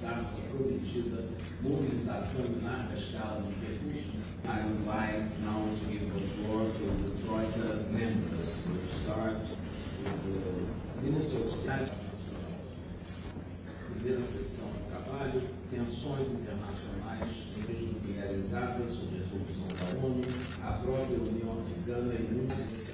alcançarmos a é prometida mobilização de larga escala dos recursos. Ah, I invite now to give the floor to the Troika é members, which starts with the Minister of State. Primeira sessão de trabalho, tensões internacionais desnuclearizadas a resolução da ONU, a própria União Africana é e muitos